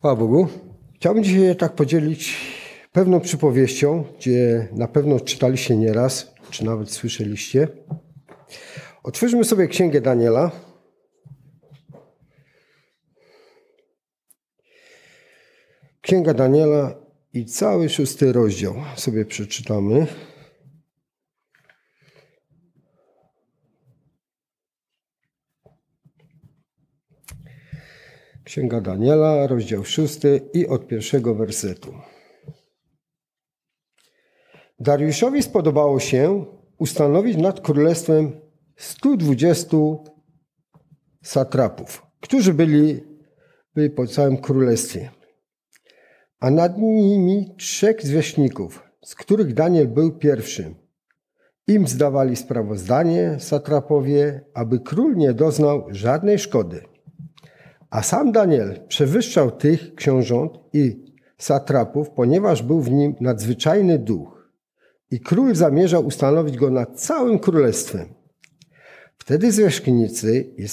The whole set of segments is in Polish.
Chwała Bogu. Chciałbym dzisiaj tak podzielić pewną przypowieścią, gdzie na pewno czytaliście nieraz, czy nawet słyszeliście. Otwórzmy sobie Księgę Daniela. Księga Daniela i cały szósty rozdział sobie przeczytamy. Księga Daniela, rozdział szósty i od pierwszego wersetu. Dariuszowi spodobało się ustanowić nad królestwem 120 satrapów, którzy byli, byli po całym królestwie, a nad nimi trzech zwierzchników, z których Daniel był pierwszym. Im zdawali sprawozdanie satrapowie, aby król nie doznał żadnej szkody. A sam Daniel przewyższał tych książąt i satrapów, ponieważ był w nim nadzwyczajny duch. I król zamierzał ustanowić go nad całym królestwem. Wtedy zwierzchnicy i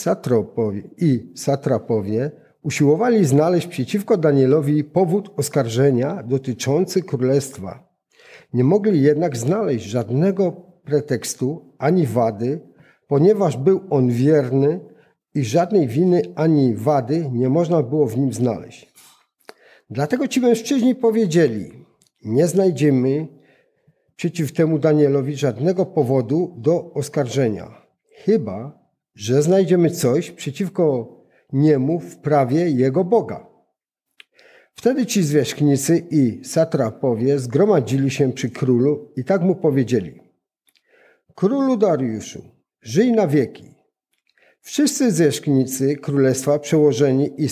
i satrapowie usiłowali znaleźć przeciwko Danielowi powód oskarżenia dotyczący królestwa. Nie mogli jednak znaleźć żadnego pretekstu ani wady, ponieważ był on wierny i żadnej winy ani wady nie można było w nim znaleźć. Dlatego ci mężczyźni powiedzieli: Nie znajdziemy przeciw temu Danielowi żadnego powodu do oskarżenia, chyba że znajdziemy coś przeciwko niemu w prawie jego Boga. Wtedy ci zwierzchnicy i satrapowie zgromadzili się przy królu i tak mu powiedzieli: Królu Dariuszu, żyj na wieki. Wszyscy zwierzchnicy królestwa, przełożeni i,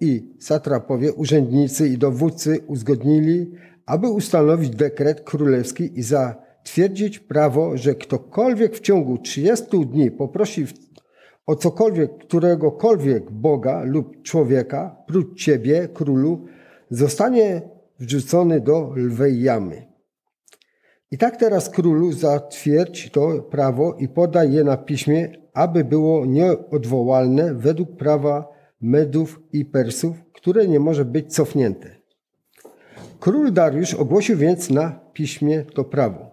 i satrapowie, urzędnicy i dowódcy uzgodnili, aby ustanowić dekret królewski i zatwierdzić prawo, że ktokolwiek w ciągu 30 dni poprosi o cokolwiek, któregokolwiek Boga lub człowieka, prócz ciebie, królu, zostanie wrzucony do lwej jamy. I tak teraz królu zatwierdź to prawo i podaj je na piśmie, aby było nieodwołalne według prawa Medów i Persów, które nie może być cofnięte. Król Dariusz ogłosił więc na piśmie to prawo.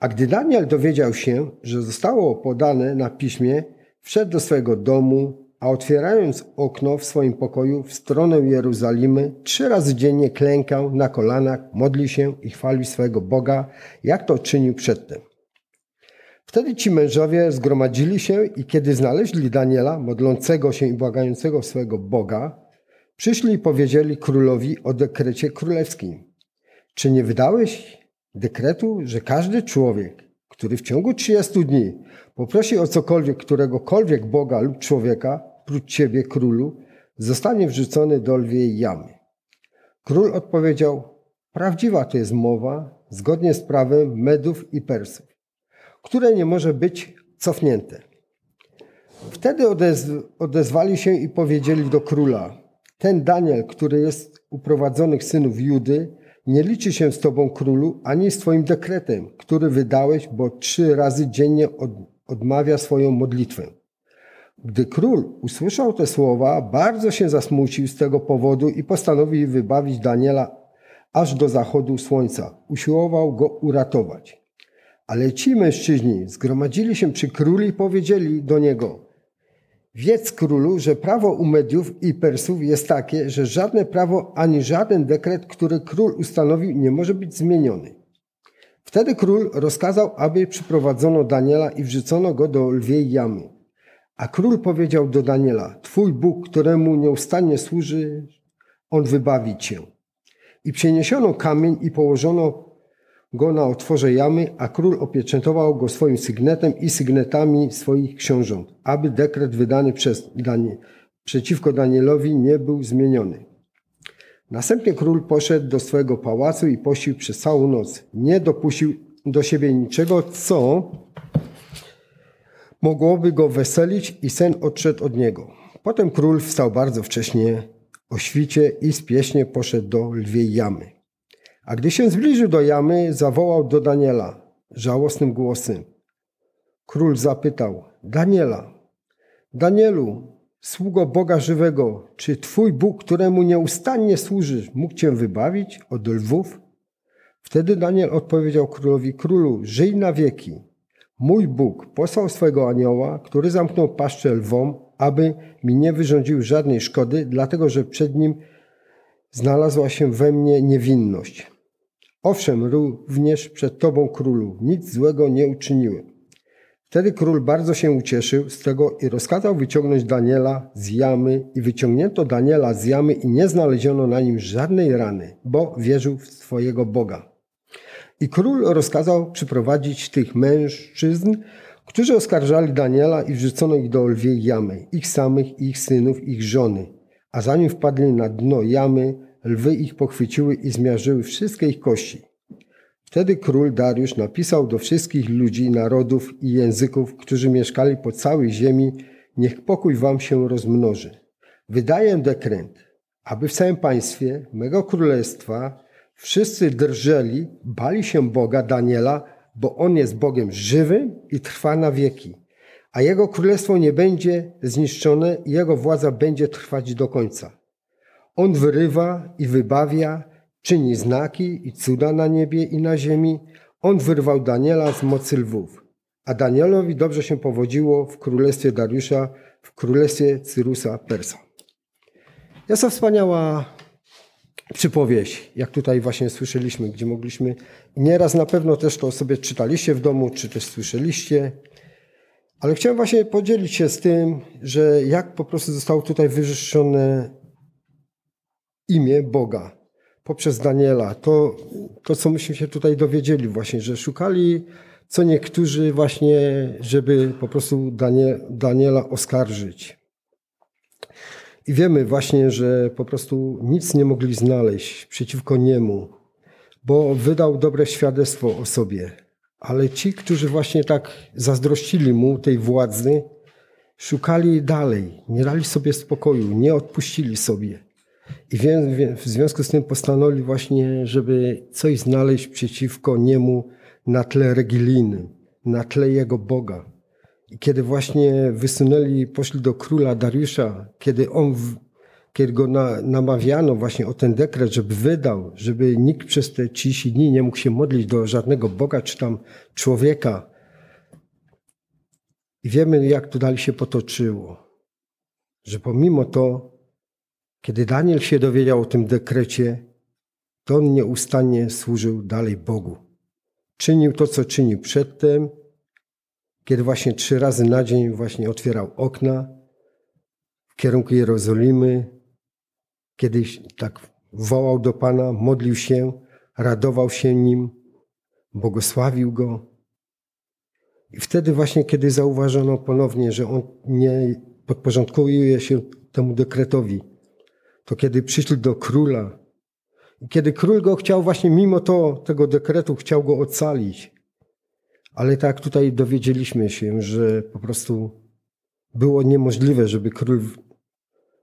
A gdy Daniel dowiedział się, że zostało podane na piśmie, wszedł do swojego domu, a otwierając okno w swoim pokoju w stronę Jerozolimy, trzy razy dziennie klękał na kolanach, modli się i chwalił swojego Boga, jak to czynił przedtem. Wtedy ci mężowie zgromadzili się i kiedy znaleźli Daniela, modlącego się i błagającego swojego Boga, przyszli i powiedzieli królowi o dekrecie królewskim. Czy nie wydałeś dekretu, że każdy człowiek, który w ciągu 30 dni poprosi o cokolwiek któregokolwiek Boga lub człowieka, prócz ciebie, królu, zostanie wrzucony do lwiej jamy. Król odpowiedział, prawdziwa to jest mowa, zgodnie z prawem Medów i Persów, które nie może być cofnięte. Wtedy odezw odezwali się i powiedzieli do króla, ten Daniel, który jest u prowadzonych synów Judy, nie liczy się z tobą, królu, ani z twoim dekretem, który wydałeś, bo trzy razy dziennie od, odmawia swoją modlitwę. Gdy król usłyszał te słowa, bardzo się zasmucił z tego powodu i postanowił wybawić Daniela aż do zachodu słońca. Usiłował go uratować. Ale ci mężczyźni zgromadzili się przy królu i powiedzieli do niego: Wiedz królu, że prawo u Mediów i Persów jest takie, że żadne prawo ani żaden dekret, który król ustanowił, nie może być zmieniony. Wtedy król rozkazał, aby przyprowadzono Daniela i wrzucono go do lwiej jamy. A król powiedział do Daniela: Twój Bóg, któremu nieustannie służy, on wybawi cię. I przeniesiono kamień i położono go na otworze jamy, a król opieczętował go swoim sygnetem i sygnetami swoich książąt, aby dekret wydany przez Danie, przeciwko Danielowi nie był zmieniony. Następnie król poszedł do swojego pałacu i pościł przez całą noc. Nie dopuścił do siebie niczego, co mogłoby go weselić i sen odszedł od niego. Potem król wstał bardzo wcześnie o świcie i spieśnie poszedł do lwiej jamy. A gdy się zbliżył do jamy, zawołał do Daniela żałosnym głosem. Król zapytał: Daniela, Danielu, sługo Boga żywego, czy Twój Bóg, któremu nieustannie służysz, mógł Cię wybawić od lwów? Wtedy Daniel odpowiedział królowi, królu, żyj na wieki. Mój Bóg posłał swego anioła, który zamknął paszczę lwom, aby mi nie wyrządził żadnej szkody, dlatego że przed nim znalazła się we mnie niewinność. Owszem, również przed Tobą, królu, nic złego nie uczyniłem. Wtedy król bardzo się ucieszył z tego i rozkazał wyciągnąć Daniela z jamy i wyciągnięto Daniela z jamy i nie znaleziono na nim żadnej rany, bo wierzył w swojego Boga. I król rozkazał przyprowadzić tych mężczyzn, którzy oskarżali Daniela i wrzucono ich do lwiej jamy, ich samych, ich synów, ich żony. A zanim wpadli na dno jamy, lwy ich pochwyciły i zmiażdżyły wszystkie ich kości. Wtedy król Dariusz napisał do wszystkich ludzi, narodów i języków, którzy mieszkali po całej ziemi, niech pokój wam się rozmnoży. Wydaję dekret, aby w całym państwie mego królestwa wszyscy drżeli, bali się Boga Daniela, bo on jest Bogiem żywym i trwa na wieki. A jego królestwo nie będzie zniszczone i jego władza będzie trwać do końca. On wyrywa i wybawia, czyni znaki i cuda na niebie i na ziemi. On wyrwał Daniela z mocy lwów. A Danielowi dobrze się powodziło w królestwie Dariusza, w królestwie Cyrusa Persa. Jest to wspaniała przypowieść, jak tutaj właśnie słyszeliśmy, gdzie mogliśmy, nieraz na pewno też to sobie czytaliście w domu, czy też słyszeliście, ale chciałem właśnie podzielić się z tym, że jak po prostu zostało tutaj wywyższone imię Boga poprzez Daniela. To, to, co myśmy się tutaj dowiedzieli właśnie, że szukali co niektórzy właśnie, żeby po prostu Daniela oskarżyć. I wiemy właśnie, że po prostu nic nie mogli znaleźć przeciwko niemu, bo wydał dobre świadectwo o sobie. Ale ci, którzy właśnie tak zazdrościli mu tej władzy, szukali dalej, nie dali sobie spokoju, nie odpuścili sobie. I w związku z tym postanowili właśnie, żeby coś znaleźć przeciwko niemu na tle religijnym, na tle jego Boga. Kiedy właśnie wysunęli, poszli do króla Dariusza, kiedy on, kiedy go na, namawiano właśnie o ten dekret, żeby wydał, żeby nikt przez te 30 dni nie mógł się modlić do żadnego Boga czy tam człowieka. I wiemy, jak to dalej się potoczyło. Że pomimo to kiedy Daniel się dowiedział o tym dekrecie, to on nieustannie służył dalej Bogu. Czynił to, co czynił przedtem, kiedy właśnie trzy razy na dzień właśnie otwierał okna w kierunku Jerozolimy, kiedy tak wołał do Pana, modlił się, radował się Nim, błogosławił Go. I wtedy właśnie, kiedy zauważono ponownie, że On nie podporządkuje się temu dekretowi, to kiedy przyszli do króla, kiedy król go chciał właśnie mimo to, tego dekretu, chciał go ocalić, ale tak tutaj dowiedzieliśmy się, że po prostu było niemożliwe, żeby król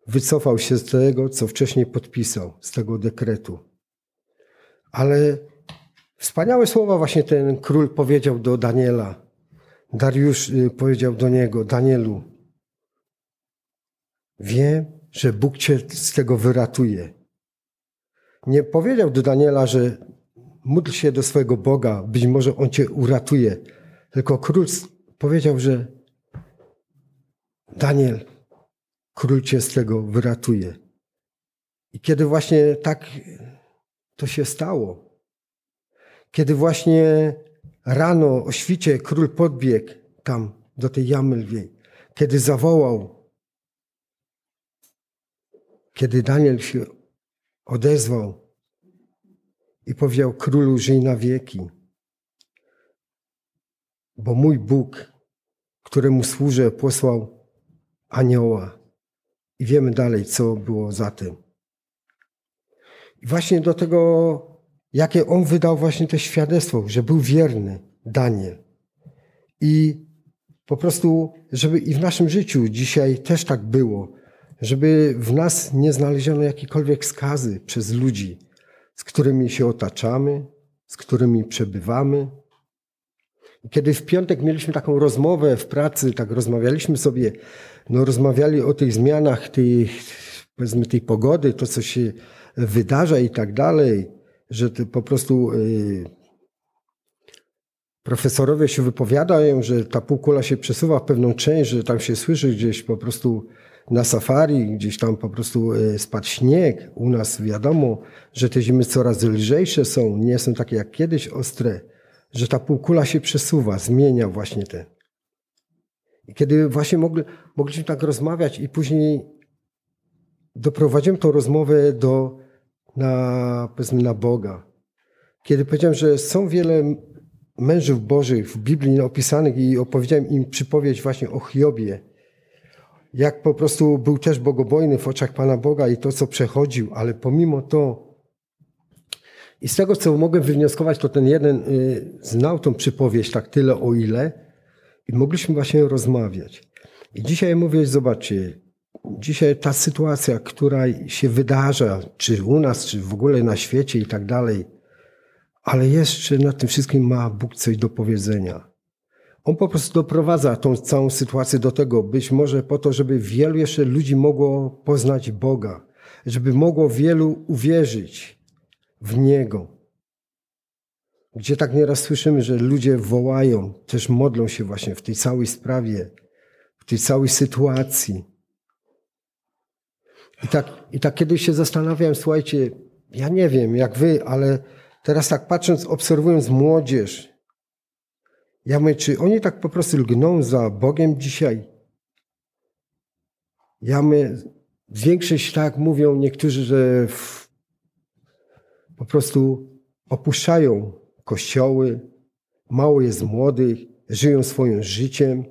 wycofał się z tego, co wcześniej podpisał, z tego dekretu. Ale wspaniałe słowa właśnie ten król powiedział do Daniela. Dariusz y, powiedział do niego, Danielu, wiem, że Bóg cię z tego wyratuje. Nie powiedział do Daniela, że módl się do swojego Boga, być może On cię uratuje. Tylko król powiedział, że Daniel, król cię z tego wyratuje. I kiedy właśnie tak to się stało, kiedy właśnie rano o świcie król podbiegł tam do tej jamy lwiej, kiedy zawołał kiedy Daniel się odezwał i powiedział: Królu, żyj na wieki, bo mój Bóg, któremu służę, posłał anioła. I wiemy dalej, co było za tym. I właśnie do tego, jakie on wydał właśnie to świadectwo, że był wierny, Daniel. I po prostu, żeby i w naszym życiu dzisiaj też tak było, żeby w nas nie znaleziono jakiejkolwiek skazy przez ludzi, z którymi się otaczamy, z którymi przebywamy. Kiedy w piątek mieliśmy taką rozmowę w pracy, tak rozmawialiśmy sobie, no rozmawiali o tych zmianach tej, powiedzmy tej pogody, to co się wydarza i tak dalej, że po prostu y, profesorowie się wypowiadają, że ta półkula się przesuwa w pewną część, że tam się słyszy gdzieś po prostu na safari, gdzieś tam po prostu y, spadł śnieg. U nas wiadomo, że te zimy coraz lżejsze są, nie są takie jak kiedyś ostre, że ta półkula się przesuwa, zmienia właśnie te. I kiedy właśnie mogli, mogliśmy tak rozmawiać i później doprowadziłem tą rozmowę do, na, powiedzmy, na Boga. Kiedy powiedziałem, że są wiele mężów bożych w Biblii opisanych i opowiedziałem im przypowieść właśnie o Hiobie, jak po prostu był też bogobojny w oczach Pana Boga i to, co przechodził, ale pomimo to i z tego, co mogłem wywnioskować, to ten jeden y, znał tą przypowieść tak tyle, o ile i mogliśmy właśnie rozmawiać. I dzisiaj mówię, zobaczcie, dzisiaj ta sytuacja, która się wydarza, czy u nas, czy w ogóle na świecie i tak dalej, ale jeszcze na tym wszystkim ma Bóg coś do powiedzenia. On po prostu doprowadza tą całą sytuację do tego, być może po to, żeby wielu jeszcze ludzi mogło poznać Boga, żeby mogło wielu uwierzyć w Niego. Gdzie tak nieraz słyszymy, że ludzie wołają, też modlą się właśnie w tej całej sprawie, w tej całej sytuacji. I tak, I tak kiedyś się zastanawiałem, słuchajcie, ja nie wiem jak wy, ale teraz tak patrząc, obserwując młodzież, ja mówię, czy oni tak po prostu lgną za Bogiem dzisiaj? Ja mówię, większość tak mówią niektórzy, że w, po prostu opuszczają kościoły, mało jest młodych, żyją swoim życiem,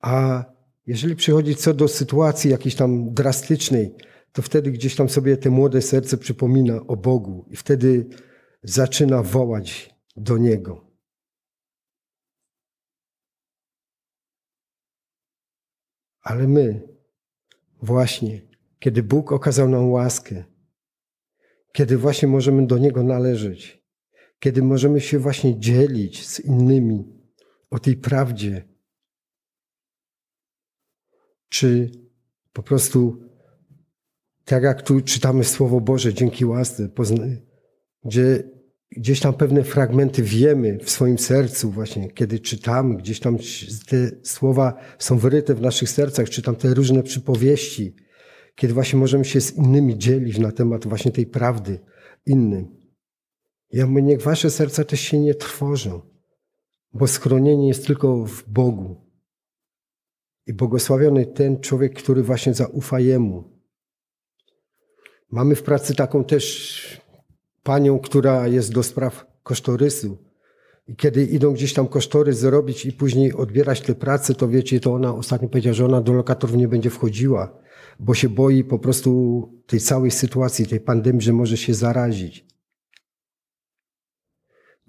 a jeżeli przychodzi co do sytuacji jakiejś tam drastycznej, to wtedy gdzieś tam sobie te młode serce przypomina o Bogu i wtedy zaczyna wołać do Niego. Ale my, właśnie, kiedy Bóg okazał nam łaskę, kiedy właśnie możemy do Niego należeć, kiedy możemy się właśnie dzielić z innymi o tej prawdzie, czy po prostu tak jak tu czytamy Słowo Boże dzięki łasce, gdzie gdzieś tam pewne fragmenty wiemy w swoim sercu właśnie, kiedy czytamy, gdzieś tam te słowa są wyryte w naszych sercach, czytam te różne przypowieści, kiedy właśnie możemy się z innymi dzielić na temat właśnie tej prawdy innym. Ja mówię, niech wasze serca też się nie trwożą, bo schronienie jest tylko w Bogu. I błogosławiony ten człowiek, który właśnie zaufa Jemu. Mamy w pracy taką też panią, która jest do spraw kosztorysu. I kiedy idą gdzieś tam kosztorys zrobić i później odbierać te prace, to wiecie, to ona ostatnio powiedziała, że ona do lokatorów nie będzie wchodziła, bo się boi po prostu tej całej sytuacji, tej pandemii, że może się zarazić.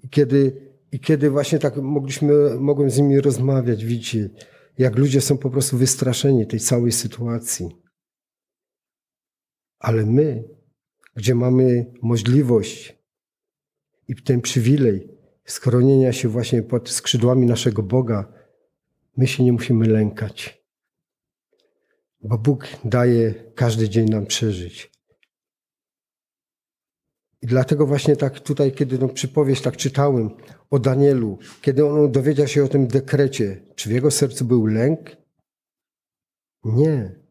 I kiedy, i kiedy właśnie tak mogliśmy, mogłem z nimi rozmawiać, widzicie, jak ludzie są po prostu wystraszeni tej całej sytuacji. Ale my, gdzie mamy możliwość i ten przywilej schronienia się właśnie pod skrzydłami naszego Boga, my się nie musimy lękać. Bo Bóg daje każdy dzień nam przeżyć. I dlatego właśnie tak tutaj, kiedy tą przypowieść tak czytałem o Danielu, kiedy on dowiedział się o tym dekrecie, czy w jego sercu był lęk? Nie.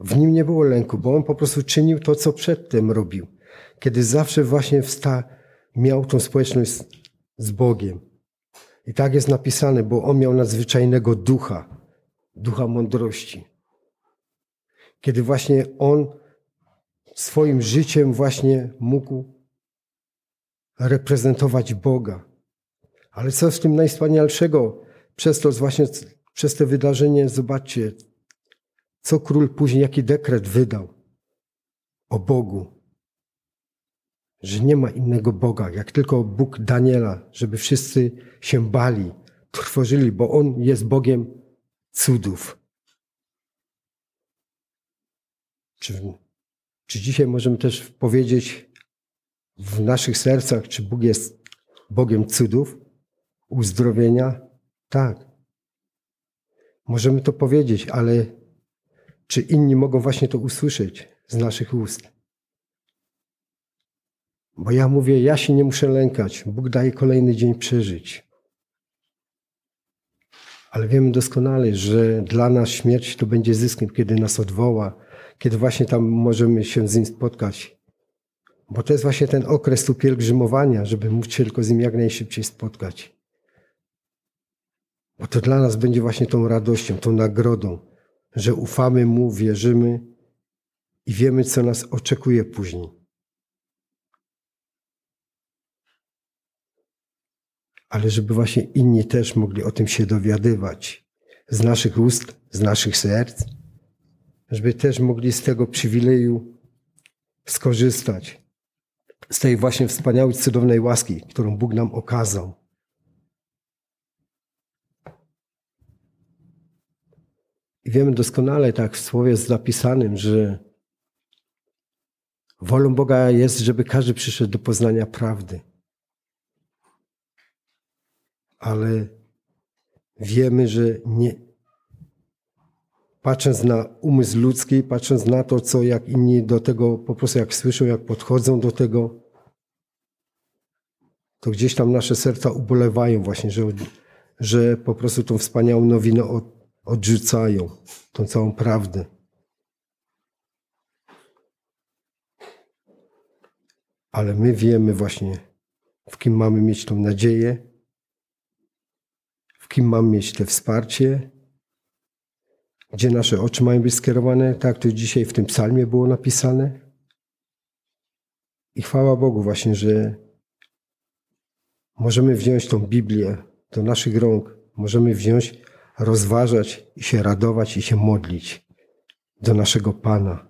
W nim nie było lęku, bo on po prostu czynił to, co przedtem robił. Kiedy zawsze właśnie wsta, miał tą społeczność z, z Bogiem. I tak jest napisane, bo on miał nadzwyczajnego ducha, ducha mądrości. Kiedy właśnie on swoim życiem właśnie mógł reprezentować Boga. Ale co w tym najwspanialszego? Przez to właśnie, przez te wydarzenie, zobaczcie, co król później, jaki dekret wydał o Bogu. Że nie ma innego Boga, jak tylko Bóg Daniela, żeby wszyscy się bali, trwożyli, bo On jest Bogiem cudów. Czy czy dzisiaj możemy też powiedzieć w naszych sercach, czy Bóg jest Bogiem cudów? uzdrowienia? Tak. Możemy to powiedzieć, ale czy inni mogą właśnie to usłyszeć z naszych ust? Bo ja mówię, ja się nie muszę lękać. Bóg daje kolejny dzień przeżyć. Ale wiemy doskonale, że dla nas śmierć to będzie zyskiem, kiedy nas odwoła, kiedy właśnie tam możemy się z Nim spotkać. Bo to jest właśnie ten okres tu pielgrzymowania, żeby móc się tylko z Nim jak najszybciej spotkać. Bo to dla nas będzie właśnie tą radością, tą nagrodą, że ufamy Mu, wierzymy i wiemy, co nas oczekuje później. Ale żeby właśnie inni też mogli o tym się dowiadywać z naszych ust, z naszych serc, żeby też mogli z tego przywileju skorzystać, z tej właśnie wspaniałej, cudownej łaski, którą Bóg nam okazał. I wiemy doskonale, tak w słowie jest zapisanym, że wolą Boga jest, żeby każdy przyszedł do poznania prawdy. Ale wiemy, że nie, patrząc na umysł ludzki, patrząc na to, co jak inni do tego, po prostu jak słyszą, jak podchodzą do tego, to gdzieś tam nasze serca ubolewają właśnie, że, że po prostu tą wspaniałą nowinę od, odrzucają, tą całą prawdę. Ale my wiemy właśnie, w kim mamy mieć tą nadzieję, w kim mamy mieć te wsparcie, gdzie nasze oczy mają być skierowane, tak to dzisiaj w tym psalmie było napisane. I chwała Bogu właśnie, że możemy wziąć tą Biblię do naszych rąk, możemy wziąć, rozważać i się radować i się modlić do naszego Pana.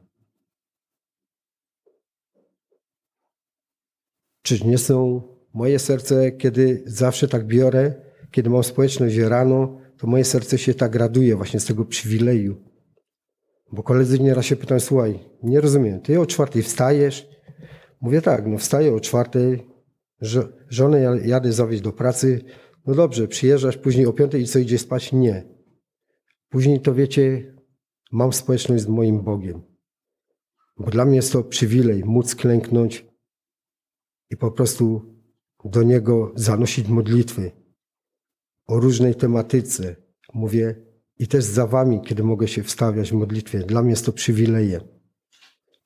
Czy nie są moje serce, kiedy zawsze tak biorę, kiedy mam społeczność rano, to moje serce się tak raduje właśnie z tego przywileju. Bo koledzy nieraz się pytają, słuchaj, nie rozumiem, ty o czwartej wstajesz? Mówię tak, no wstaję o czwartej, żonę jadę zawieźć do pracy, no dobrze, przyjeżdżasz później o piątej i co idzie spać? Nie. Później to wiecie, mam społeczność z moim Bogiem. Bo dla mnie jest to przywilej móc klęknąć i po prostu do Niego zanosić modlitwy o różnej tematyce. Mówię i też za wami, kiedy mogę się wstawiać w modlitwie. Dla mnie jest to przywileje.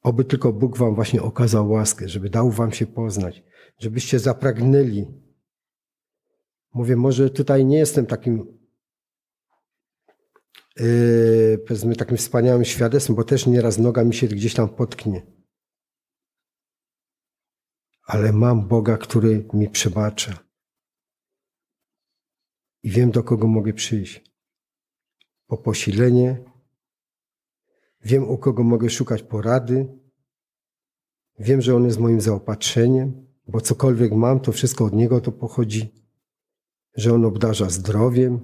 Oby tylko Bóg wam właśnie okazał łaskę, żeby dał wam się poznać, żebyście zapragnęli. Mówię, może tutaj nie jestem takim yy, powiedzmy takim wspaniałym świadectwem, bo też nieraz noga mi się gdzieś tam potknie. Ale mam Boga, który mi przebacza i wiem, do kogo mogę przyjść. Po posilenie, wiem, u kogo mogę szukać porady, wiem, że On jest moim zaopatrzeniem, bo cokolwiek mam, to wszystko od Niego to pochodzi, że On obdarza zdrowiem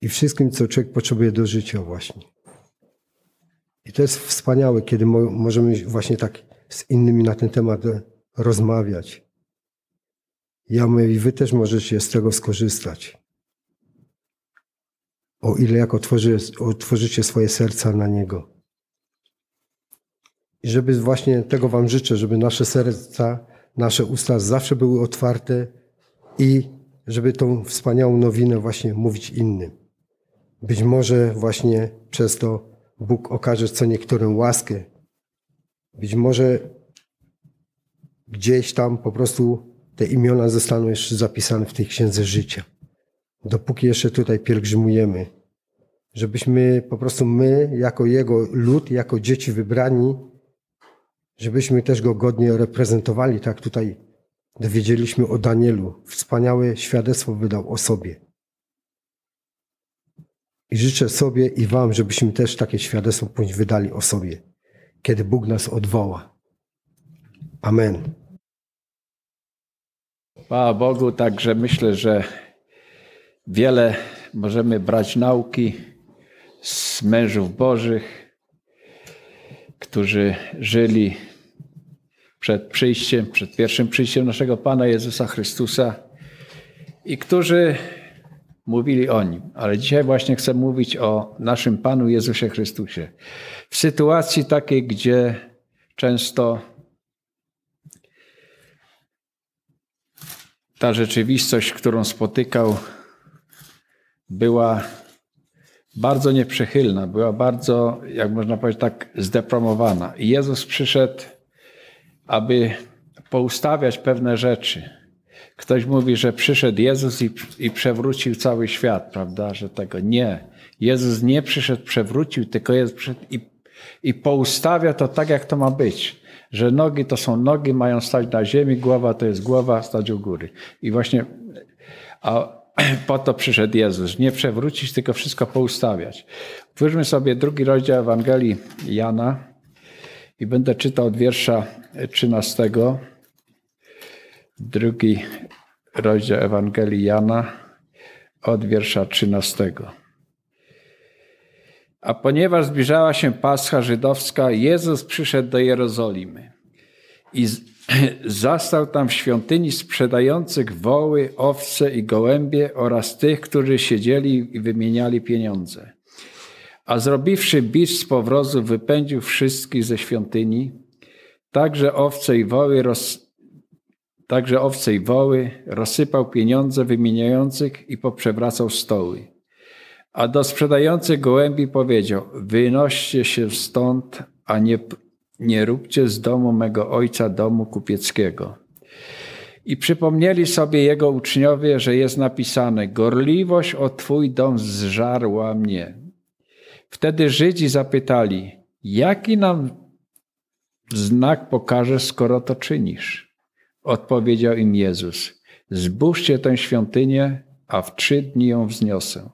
i wszystkim, co człowiek potrzebuje do życia właśnie. I to jest wspaniałe, kiedy możemy właśnie tak z innymi na ten temat rozmawiać. Ja mówię, i wy też możecie z tego skorzystać. O ile jak otworzy, otworzycie swoje serca na Niego. I żeby właśnie tego Wam życzę, żeby nasze serca, nasze usta zawsze były otwarte i żeby tą wspaniałą nowinę właśnie mówić innym. Być może właśnie przez to Bóg okaże co niektórym łaskę. Być może gdzieś tam po prostu te imiona zostaną jeszcze zapisane w tej księdze życia. Dopóki jeszcze tutaj pielgrzymujemy, żebyśmy po prostu my, jako Jego lud, jako dzieci wybrani, żebyśmy też Go godnie reprezentowali, tak tutaj dowiedzieliśmy o Danielu. Wspaniałe świadectwo wydał o sobie. I życzę sobie i Wam, żebyśmy też takie świadectwo później wydali o sobie, kiedy Bóg nas odwoła. Amen. Chwała Bogu, także myślę, że wiele możemy brać nauki z mężów Bożych, którzy żyli przed przyjściem, przed pierwszym przyjściem naszego Pana Jezusa Chrystusa i którzy mówili o Nim. Ale dzisiaj właśnie chcę mówić o naszym Panu Jezusie Chrystusie. W sytuacji takiej, gdzie często ta rzeczywistość, którą spotykał, była bardzo nieprzychylna, była bardzo, jak można powiedzieć, tak zdepromowana. I Jezus przyszedł, aby poustawiać pewne rzeczy. Ktoś mówi, że przyszedł Jezus i, i przewrócił cały świat, prawda? Że tego nie. Jezus nie przyszedł, przewrócił, tylko Jezus przyszedł i, i poustawia to tak, jak to ma być. Że nogi to są nogi, mają stać na ziemi, głowa to jest głowa, stać u góry. I właśnie a po to przyszedł Jezus. Nie przewrócić, tylko wszystko poustawiać. Otwórzmy sobie drugi rozdział Ewangelii Jana i będę czytał od wiersza 13. Drugi rozdział Ewangelii Jana od wiersza 13. A ponieważ zbliżała się Pascha żydowska, Jezus przyszedł do Jerozolimy i zastał tam w świątyni sprzedających woły, owce i gołębie oraz tych, którzy siedzieli i wymieniali pieniądze. A zrobiwszy bicz z powrozu, wypędził wszystkich ze świątyni, także owce i woły, roz... także owce i woły rozsypał pieniądze wymieniających i poprzewracał stoły. A do sprzedających gołębi powiedział, wynoście się stąd, a nie nie róbcie z domu mego ojca domu kupieckiego. I przypomnieli sobie jego uczniowie, że jest napisane: Gorliwość o twój dom zżarła mnie. Wtedy Żydzi zapytali: Jaki nam znak pokaże, skoro to czynisz? Odpowiedział im Jezus: Zbóżcie tę świątynię, a w trzy dni ją wzniosę.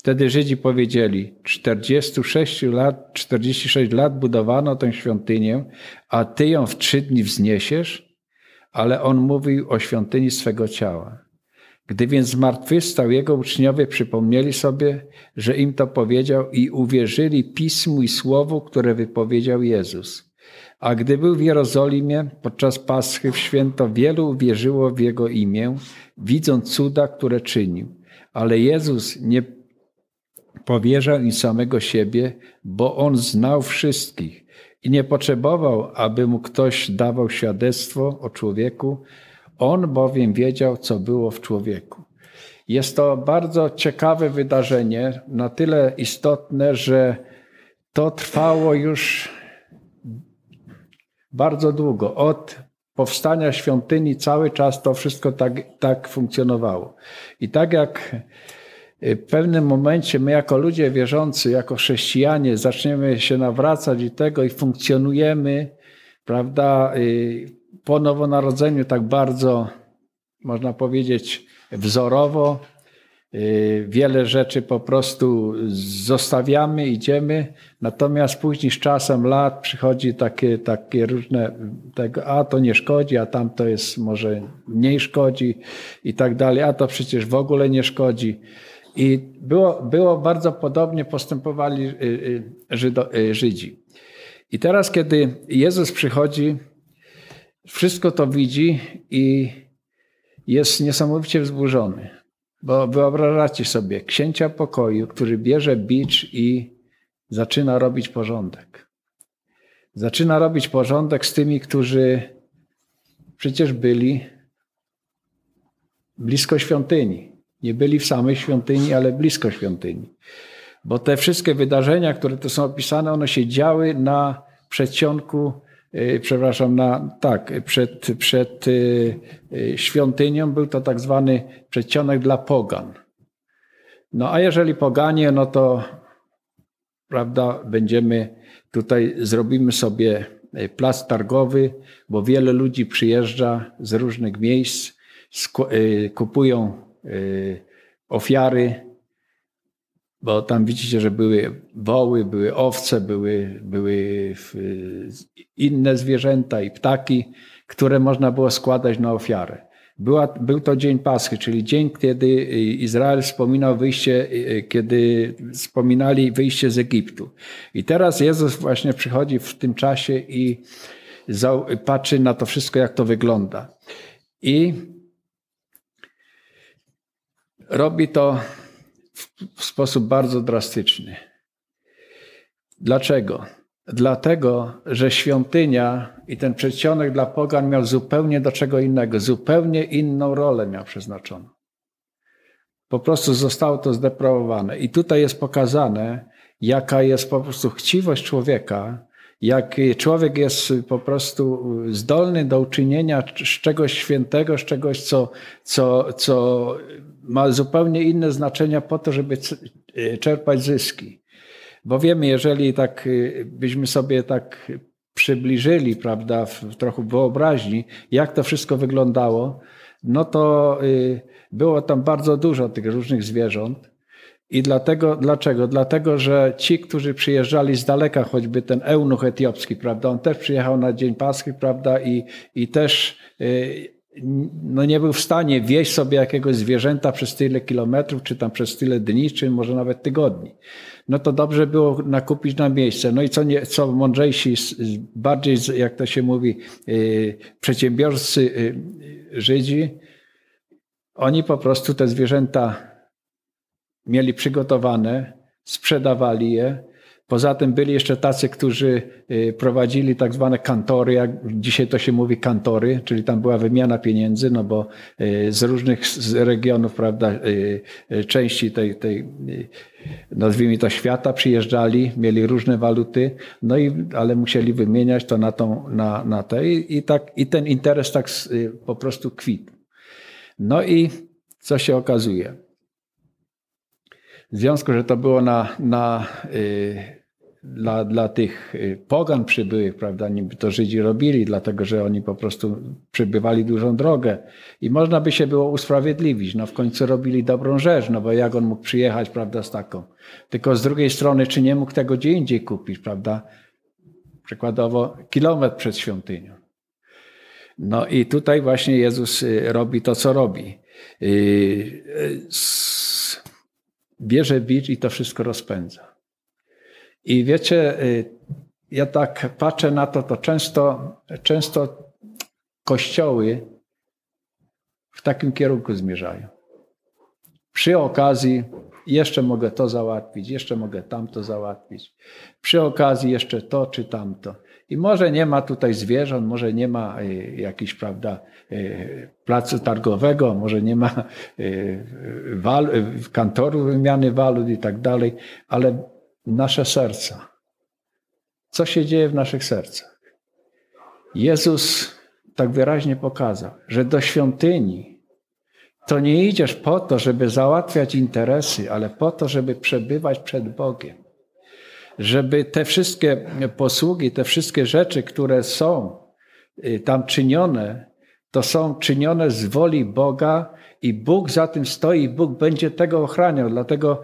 Wtedy Żydzi powiedzieli, 46 lat, 46 lat budowano tę świątynię, a ty ją w trzy dni wzniesiesz? Ale on mówił o świątyni swego ciała. Gdy więc zmartwychwstał, jego uczniowie przypomnieli sobie, że im to powiedział i uwierzyli pismu i słowu, które wypowiedział Jezus. A gdy był w Jerozolimie podczas Paschy w święto, wielu uwierzyło w jego imię, widząc cuda, które czynił. Ale Jezus nie Powierzał im samego siebie, bo on znał wszystkich i nie potrzebował, aby mu ktoś dawał świadectwo o człowieku. On bowiem wiedział, co było w człowieku. Jest to bardzo ciekawe wydarzenie, na tyle istotne, że to trwało już bardzo długo. Od powstania świątyni cały czas to wszystko tak, tak funkcjonowało. I tak jak w pewnym momencie my jako ludzie wierzący, jako chrześcijanie zaczniemy się nawracać i tego i funkcjonujemy, prawda, po nowonarodzeniu tak bardzo, można powiedzieć, wzorowo. Wiele rzeczy po prostu zostawiamy, idziemy, natomiast później z czasem lat przychodzi takie, takie różne, tego, a to nie szkodzi, a tam to jest może mniej szkodzi i tak dalej, a to przecież w ogóle nie szkodzi. I było, było bardzo podobnie postępowali y, y, Żydo, y, Żydzi. I teraz, kiedy Jezus przychodzi, wszystko to widzi i jest niesamowicie wzburzony. Bo wyobrażacie sobie księcia pokoju, który bierze bicz i zaczyna robić porządek. Zaczyna robić porządek z tymi, którzy przecież byli blisko świątyni. Nie byli w samej świątyni, ale blisko świątyni. Bo te wszystkie wydarzenia, które tu są opisane, one się działy na przedsionku, y, przepraszam, na, tak, przed, przed y, y, świątynią był to tak zwany przedsionek dla pogan. No a jeżeli poganie, no to prawda, będziemy tutaj, zrobimy sobie plac targowy, bo wiele ludzi przyjeżdża z różnych miejsc, kupują ofiary, bo tam widzicie, że były woły, były owce, były, były inne zwierzęta i ptaki, które można było składać na ofiarę. Była, był to dzień Paschy, czyli dzień, kiedy Izrael wspominał wyjście, y, kiedy wspominali wyjście z Egiptu. I teraz Jezus właśnie przychodzi w tym czasie i patrzy na to wszystko, jak to wygląda. I robi to w sposób bardzo drastyczny. Dlaczego? Dlatego, że świątynia i ten przedsionek dla pogan miał zupełnie do czego innego, zupełnie inną rolę miał przeznaczoną. Po prostu zostało to zdeprawowane. I tutaj jest pokazane, jaka jest po prostu chciwość człowieka, jak człowiek jest po prostu zdolny do uczynienia z czegoś świętego, z czegoś, co, co, co ma zupełnie inne znaczenia po to, żeby czerpać zyski. Bo wiemy, jeżeli tak byśmy sobie tak przybliżyli, prawda, w trochę wyobraźni, jak to wszystko wyglądało, no to y, było tam bardzo dużo tych różnych zwierząt. I dlatego, dlaczego? Dlatego, że ci, którzy przyjeżdżali z daleka, choćby ten eunuch etiopski, prawda, on też przyjechał na Dzień Paschy, prawda, i, i też y, no nie był w stanie wieść sobie jakiegoś zwierzęta przez tyle kilometrów, czy tam przez tyle dni, czy może nawet tygodni. No to dobrze było nakupić na miejsce. No i co, nie, co mądrzejsi, bardziej, jak to się mówi, y, przedsiębiorcy Żydzi, oni po prostu te zwierzęta mieli przygotowane, sprzedawali je. Poza tym byli jeszcze tacy, którzy y, prowadzili tak zwane kantory, jak dzisiaj to się mówi kantory, czyli tam była wymiana pieniędzy, no bo y, z różnych regionów, prawda, y, części tej, tej nazwijmy to świata przyjeżdżali, mieli różne waluty, no i, ale musieli wymieniać to na tą, na, na te i, i tak, i ten interes tak po prostu kwitł. No i co się okazuje? W związku, że to było na, na, dla, dla tych y, pogan przybyłych, prawda, niby to Żydzi robili, dlatego że oni po prostu przybywali dużą drogę i można by się było usprawiedliwić. No w końcu robili dobrą rzecz, no bo jak on mógł przyjechać, prawda, z taką. Tylko z drugiej strony, czy nie mógł tego gdzie indziej kupić, prawda? Przykładowo kilometr przed świątynią. No i tutaj właśnie Jezus y, robi to, co robi. Y, bierze bicz i to wszystko rozpędza. I wiecie, ja tak patrzę na to, to często, często kościoły w takim kierunku zmierzają. Przy okazji jeszcze mogę to załatwić, jeszcze mogę tamto załatwić. Przy okazji jeszcze to czy tamto. I może nie ma tutaj zwierząt, może nie ma e, jakiejś, prawda, e, placu targowego, może nie ma wal, kantoru wymiany walut i tak dalej, ale nasze serca. Co się dzieje w naszych sercach? Jezus tak wyraźnie pokazał, że do świątyni to nie idziesz po to, żeby załatwiać interesy, ale po to, żeby przebywać przed Bogiem żeby te wszystkie posługi, te wszystkie rzeczy, które są y, tam czynione, to są czynione z woli Boga i Bóg za tym stoi, Bóg będzie tego ochraniał. Dlatego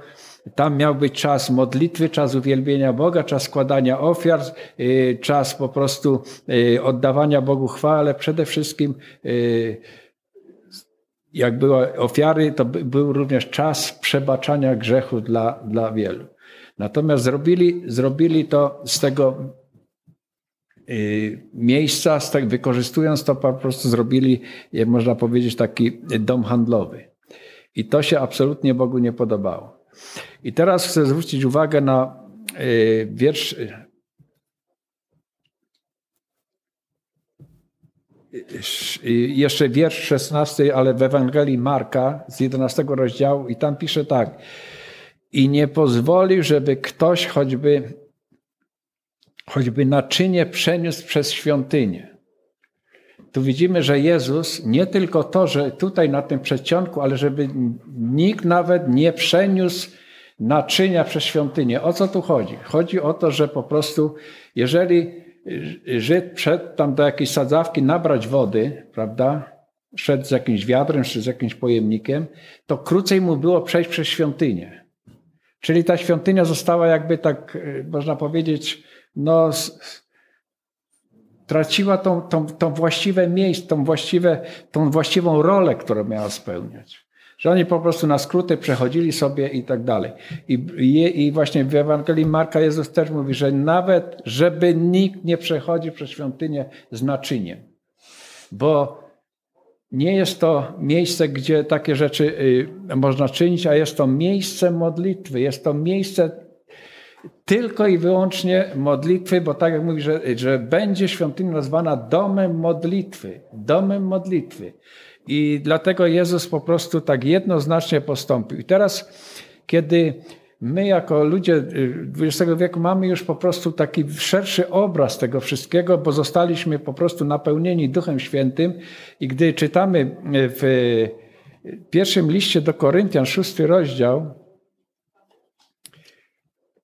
tam miał być czas modlitwy, czas uwielbienia Boga, czas składania ofiar, y, czas po prostu y, oddawania Bogu chwały, ale przede wszystkim jak były ofiary, to był również czas przebaczania grzechu dla, dla wielu. Natomiast zrobili, zrobili to z tego y, miejsca, z tak, wykorzystując to po prostu zrobili, można powiedzieć, taki dom handlowy. I to się absolutnie Bogu nie podobało. I teraz chcę zwrócić uwagę na y, wiersz. Y, jeszcze wiersz 16, ale w Ewangelii Marka z 11 rozdziału, i tam pisze tak i nie pozwolił, żeby ktoś choćby, choćby naczynie przeniósł przez świątynię. Tu widzimy, że Jezus nie tylko to, że tutaj na tym przedsionku, ale żeby nikt nawet nie przeniósł naczynia przez świątynię. O co tu chodzi? Chodzi o to, że po prostu, jeżeli Żyd wszedł tam do jakiejś sadzawki nabrać wody, prawda, szedł z jakimś wiadrem, czy z jakimś pojemnikiem, to krócej mu było przejść przez świątynię. Czyli ta świątynia została jakby tak, e, można powiedzieć, no, traciła tą, tą, tą właściwe miejsce, tą, właściwe, tą właściwą rolę, którą miała spełniać. Że oni po prostu na skróty przechodzili sobie i tak dalej. I, i, właśnie w Ewangelii Marka Jezus też mówi, że nawet, żeby nikt nie przechodził przez świątynię z naczyniem. Bo nie jest to miejsce, gdzie takie rzeczy y, można czynić, a jest to miejsce modlitwy. Jest to miejsce tylko i wyłącznie modlitwy, bo tak jak mówi, że, że będzie świątynia nazwana domem modlitwy. Domem modlitwy. I dlatego Jezus po prostu tak jednoznacznie postąpił. I teraz, kiedy my jako ludzie XX wieku mamy już po prostu taki szerszy obraz tego wszystkiego, bo zostaliśmy po prostu napełnieni Duchem Świętym i gdy czytamy w pierwszym liście do Koryntian, szósty rozdział,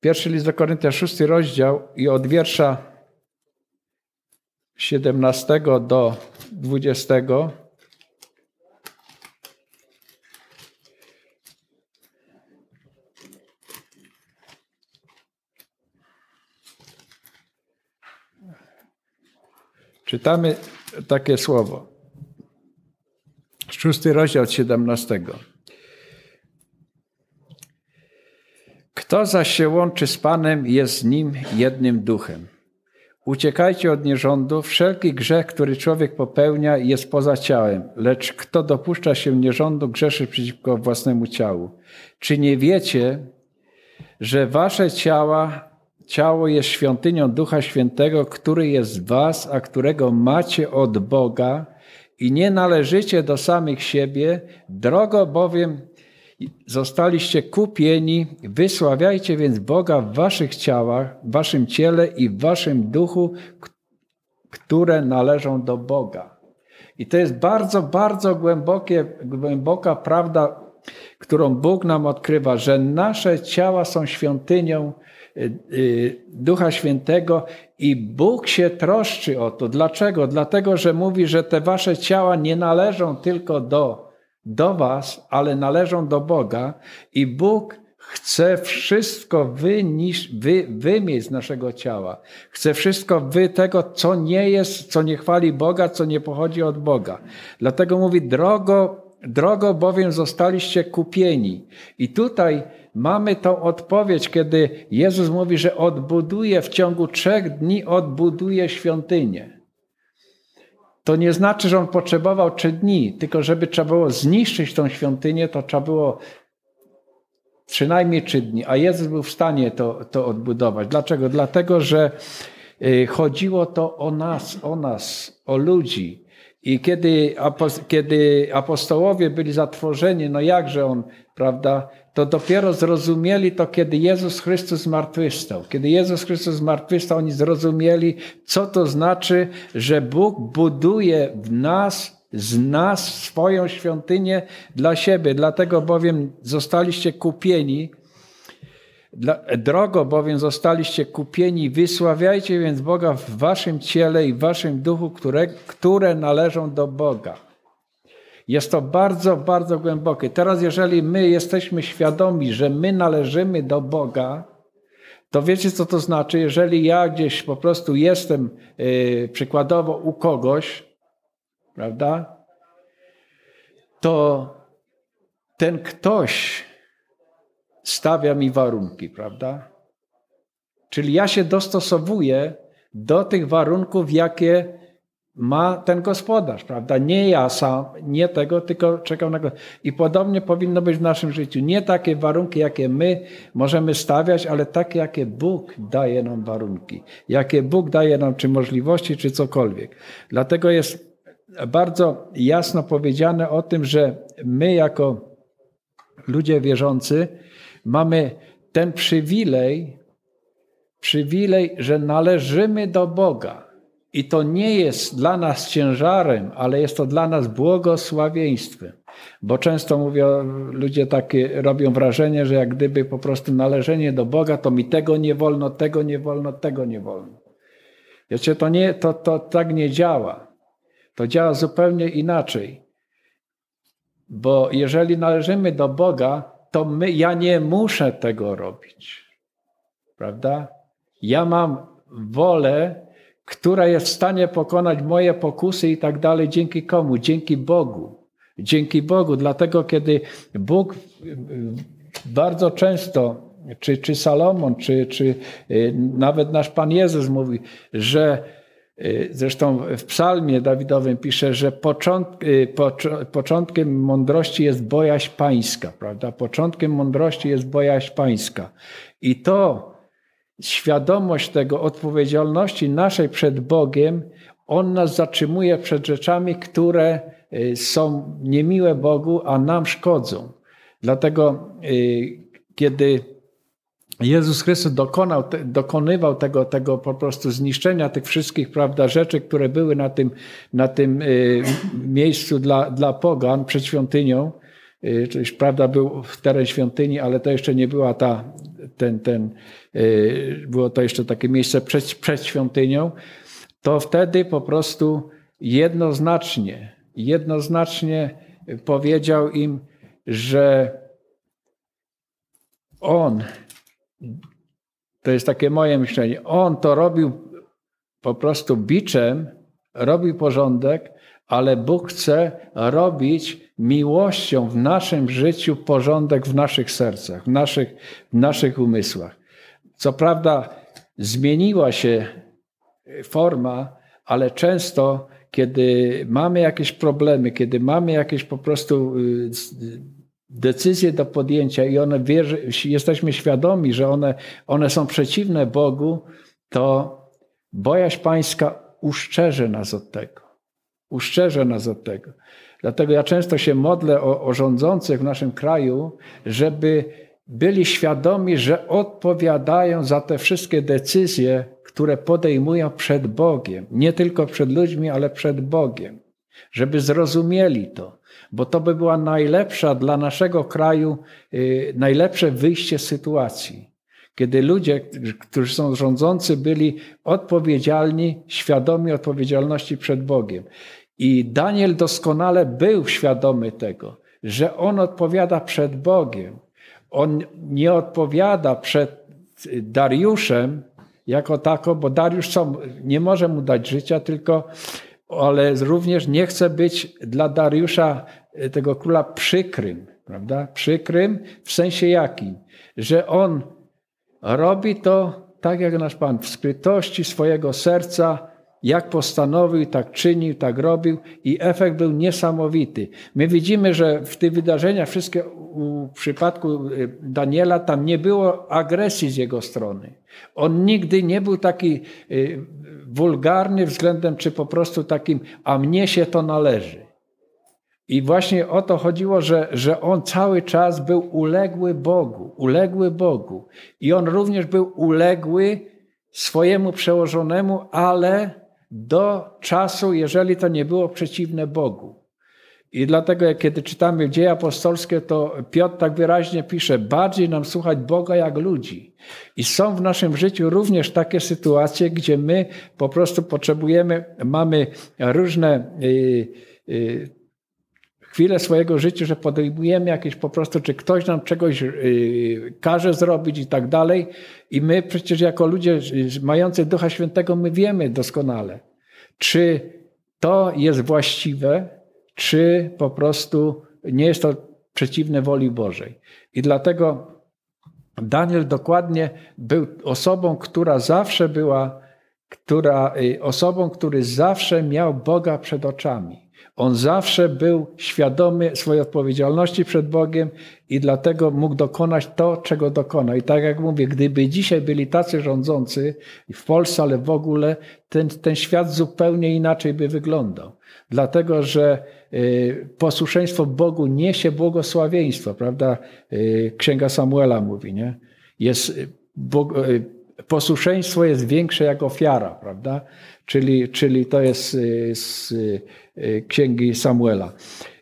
pierwszy list do Koryntian, szósty rozdział i od wiersza 17 do 20, Czytamy takie słowo. Szósty rozdział od 17. Kto zaś się łączy z Panem, jest z Nim jednym duchem. Uciekajcie od nierządu. Wszelki grzech, który człowiek popełnia, jest poza ciałem, lecz kto dopuszcza się nierządu, grzeszy przeciwko własnemu ciału. Czy nie wiecie, że wasze ciała Ciało jest świątynią Ducha Świętego, który jest w was, a którego macie od Boga i nie należycie do samych siebie, drogo bowiem zostaliście kupieni, wysławiajcie więc Boga w waszych ciałach, w waszym ciele i w waszym duchu, które należą do Boga. I to jest bardzo, bardzo głębokie, głęboka prawda, którą Bóg nam odkrywa, że nasze ciała są świątynią Y, y, Ducha Świętego i Bóg się troszczy o to. Dlaczego? Dlatego, że mówi, że te wasze ciała nie należą tylko do, do was, ale należą do Boga i Bóg chce wszystko wynisz, wy, wymieść z naszego ciała. Chce wszystko wy tego, co nie jest, co nie chwali Boga, co nie pochodzi od Boga. Dlatego mówi, drogo, drogo bowiem zostaliście kupieni. I tutaj mamy tą odpowiedź, kiedy Jezus mówi, że odbuduje w ciągu trzech dni, odbuduje świątynię. To nie znaczy, że on potrzebował trzy dni, tylko żeby trzeba było zniszczyć tą świątynię, to trzeba było przynajmniej trzy dni, a Jezus był w stanie to, to odbudować. Dlaczego? Dlatego, że y, chodziło to o nas, o nas, o ludzi. I kiedy, kiedy apostołowie byli zatworzeni, no jakże on, prawda, to dopiero zrozumieli to, kiedy Jezus Chrystus zmartwychwstał. Kiedy Jezus Chrystus zmartwychwstał, oni zrozumieli, co to znaczy, że Bóg buduje w nas, z nas swoją świątynię dla siebie. Dlatego bowiem zostaliście kupieni, drogo bowiem zostaliście kupieni, wysławiajcie więc Boga w waszym ciele i w waszym duchu, które, które należą do Boga. Jest to bardzo, bardzo głębokie. Teraz, jeżeli my jesteśmy świadomi, że my należymy do Boga, to wiecie, co to znaczy? Jeżeli ja gdzieś po prostu jestem yy, przykładowo u kogoś, prawda, to ten ktoś stawia mi warunki, prawda? Czyli ja się dostosowuję do tych warunków, jakie ma ten gospodarz, prawda? Nie ja sam, nie tego, tylko czekam na go. I podobnie powinno być w naszym życiu. Nie takie warunki, jakie my możemy stawiać, ale takie, jakie Bóg daje nam warunki. Jakie Bóg daje nam, czy możliwości, czy cokolwiek. Dlatego jest bardzo jasno powiedziane o tym, że my jako ludzie wierzący mamy ten przywilej, przywilej, że należymy do Boga i to nie jest dla nas ciężarem, ale jest to dla nas błogosławieństwem. Bo często mówią, ludzie takie robią wrażenie, że jak gdyby po prostu należenie do Boga, to mi tego nie wolno, tego nie wolno, tego nie wolno. Wiecie, to, nie, to, to tak nie działa. To działa zupełnie inaczej. Bo jeżeli należymy do Boga, to my, ja nie muszę tego robić. Prawda? Ja mam wolę która jest w stanie pokonać moje pokusy i tak dalej. Dzięki komu? Dzięki Bogu. Dzięki Bogu. Dlatego, kiedy Bóg bardzo często, czy, czy Salomon, czy, czy nawet nasz Pan Jezus mówi, że Zresztą w psalmie Dawidowym pisze, że początkiem mądrości jest bojaźń pańska, prawda? Początkiem mądrości jest bojaźń pańska. I to świadomość tego odpowiedzialności naszej przed Bogiem, on nas zatrzymuje przed rzeczami, które y, są niemiłe Bogu, a nam szkodzą. Dlatego, y, kiedy Jezus Chrystus dokonał, dokonywał tego, tego po prostu zniszczenia tych wszystkich prawda, rzeczy, które były na tym, na tym y, miejscu dla, dla pogan przed świątynią. Czyli prawda, był w teren świątyni, ale to jeszcze nie była ta, ten, ten, było to jeszcze takie miejsce przed, przed świątynią to wtedy po prostu jednoznacznie, jednoznacznie powiedział im, że on, to jest takie moje myślenie, on to robił po prostu biczem, robił porządek, ale Bóg chce robić miłością w naszym życiu porządek w naszych sercach, w naszych, w naszych umysłach. Co prawda zmieniła się forma, ale często, kiedy mamy jakieś problemy, kiedy mamy jakieś po prostu y, decyzje do podjęcia i one wierzy, jesteśmy świadomi, że one, one są przeciwne Bogu, to bojaźń pańska uszczerze nas od tego. Uszczerze nas od tego. Dlatego ja często się modlę o, o rządzących w naszym kraju, żeby byli świadomi, że odpowiadają za te wszystkie decyzje, które podejmują przed Bogiem. Nie tylko przed ludźmi, ale przed Bogiem. Żeby zrozumieli to, bo to by była najlepsza dla naszego kraju, yy, najlepsze wyjście z sytuacji. Kiedy ludzie, którzy są rządzący, byli odpowiedzialni, świadomi odpowiedzialności przed Bogiem. I Daniel doskonale był świadomy tego, że on odpowiada przed Bogiem. On nie odpowiada przed Dariuszem, jako tako, bo Dariusz co, nie może mu dać życia, tylko, ale również nie chce być dla Dariusza, e, tego króla, przykrym, prawda? Przykrym w sensie jakim? Że on robi to tak jak nasz Pan, w skrytości swojego serca, jak postanowił, tak czynił, tak robił i efekt był niesamowity. My widzimy, że w tych wydarzeniach, wszystkie w przypadku y, Daniela, tam nie było agresji z jego strony. On nigdy nie był taki y, wulgarny względem, czy po prostu takim, a mnie się to należy. I właśnie o to chodziło, że, że on cały czas był uległy Bogu, uległy Bogu. I on również był uległy swojemu przełożonemu, ale do czasu, jeżeli to nie było przeciwne Bogu. I dlatego, kiedy czytamy dzieje apostolskie, to Piotr tak wyraźnie pisze: bardziej nam słuchać Boga jak ludzi. I są w naszym życiu również takie sytuacje, gdzie my po prostu potrzebujemy, mamy różne. Yy, yy, chwilę swojego życia, że podejmujemy jakieś po prostu, czy ktoś nam czegoś yy, każe zrobić i tak dalej. I my przecież jako ludzie mający Ducha Świętego, my wiemy doskonale, czy to jest właściwe, czy po prostu nie jest to przeciwne woli Bożej. I dlatego Daniel dokładnie był osobą, która zawsze była, która, y, osobą, który zawsze miał Boga przed oczami. On zawsze był świadomy swojej odpowiedzialności przed Bogiem i dlatego mógł dokonać to, czego dokona. I tak jak mówię, gdyby dzisiaj byli tacy rządzący w Polsce, ale w ogóle, ten, ten świat zupełnie inaczej by wyglądał. Dlatego, że posłuszeństwo Bogu niesie błogosławieństwo, prawda? Y, Księga Samuela mówi, nie? Jest, y, posłuszeństwo jest większe jak ofiara, prawda? Czyli, czyli to jest z księgi Samuela.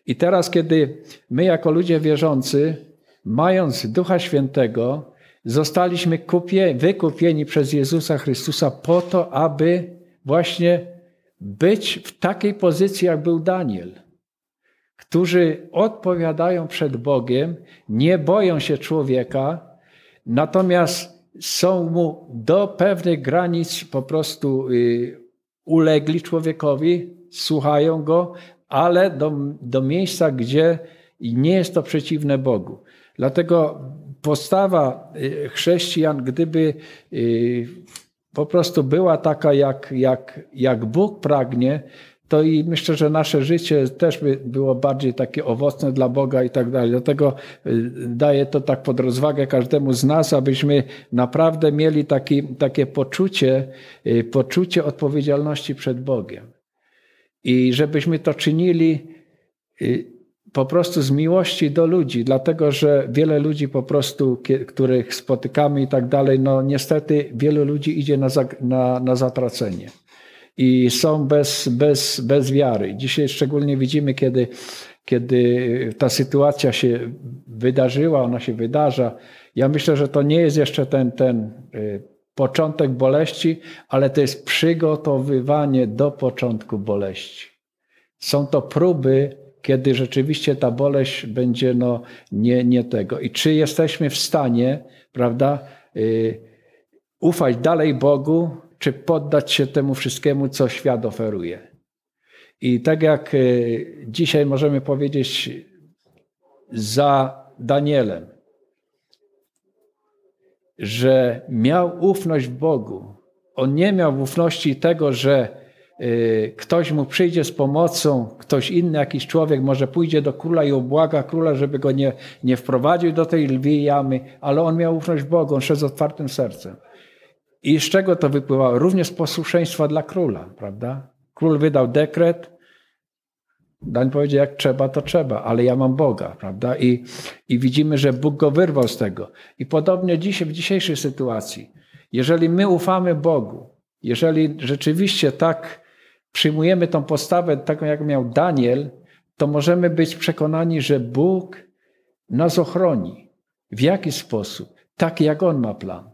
I teraz, kiedy my, jako ludzie wierzący, mając Ducha Świętego, zostaliśmy kupie, wykupieni przez Jezusa Chrystusa po to, aby właśnie być w takiej pozycji, jak był Daniel, którzy odpowiadają przed Bogiem, nie boją się człowieka, natomiast są mu do pewnych granic po prostu y, ulegli człowiekowi, słuchają go, ale do, do miejsca, gdzie nie jest to przeciwne Bogu. Dlatego postawa y, chrześcijan, gdyby y, po prostu była taka, jak, jak, jak Bóg pragnie, to i myślę, że nasze życie też by było bardziej takie owocne dla Boga i tak dalej. Dlatego y, daję to tak pod rozwagę każdemu z nas, abyśmy naprawdę mieli taki, takie poczucie, poczucie odpowiedzialności przed Bogiem. I żebyśmy to czynili po prostu z miłości do ludzi, dlatego że wiele ludzi po prostu, których spotykamy i tak dalej, no niestety wielu ludzi idzie na, na, na zatracenie i są bez, bez, bez wiary. Dzisiaj szczególnie widzimy, kiedy, kiedy ta sytuacja się wydarzyła, ona się wydarza. Ja myślę, że to nie jest jeszcze ten, ten y, początek boleści, ale to jest przygotowywanie do początku boleści. Są to próby kiedy rzeczywiście ta boleść będzie no, nie, nie tego. I czy jesteśmy w stanie, prawda, y, ufać dalej Bogu, czy poddać się temu wszystkiemu, co świat oferuje. I tak jak y, dzisiaj możemy powiedzieć za Danielem, że miał ufność w Bogu. On nie miał ufności tego, że Y, ktoś mu przyjdzie z pomocą, ktoś inny, jakiś człowiek może pójdzie do króla i obłaga króla, żeby go nie, nie wprowadził do tej lwiej jamy, ale on miał ufność Bogu, on szedł z otwartym sercem. I z czego to wypływało? Również z posłuszeństwa dla króla, prawda? Król wydał dekret, Dań powiedział, jak trzeba, to trzeba, ale ja mam Boga, prawda? I, I widzimy, że Bóg go wyrwał z tego. I podobnie dzisiaj, w dzisiejszej sytuacji, jeżeli my ufamy Bogu, jeżeli rzeczywiście tak przyjmujemy tą postawę taką, jak miał Daniel, to możemy być przekonani, że Bóg nas ochroni. W jaki sposób? Tak, jak On ma plan.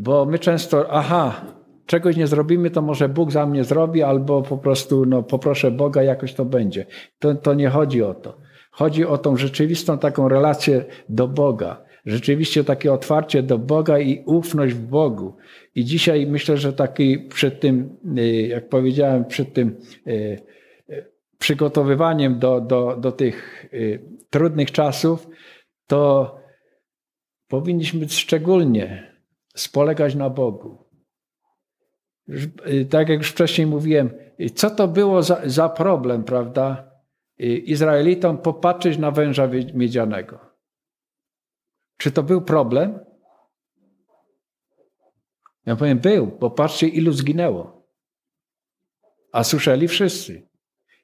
Bo my często, aha, czegoś nie zrobimy, to może Bóg za mnie zrobi, albo po prostu no, poproszę Boga, jakoś to będzie. To, to nie chodzi o to. Chodzi o tą rzeczywistą taką relację do Boga. Rzeczywiście takie otwarcie do Boga i ufność w Bogu. I dzisiaj myślę, że taki przed tym, y, jak powiedziałem, przed tym y, y, przygotowywaniem do, do, do tych trudnych czasów, to powinniśmy szczególnie spolegać na Bogu. Tak jak już wcześniej mówiłem, co to było za, za problem, prawda? Izraelitom popatrzeć na węża miedzianego. Czy to był problem? Ja powiem, był, bo patrzcie, ilu zginęło. A słyszeli wszyscy.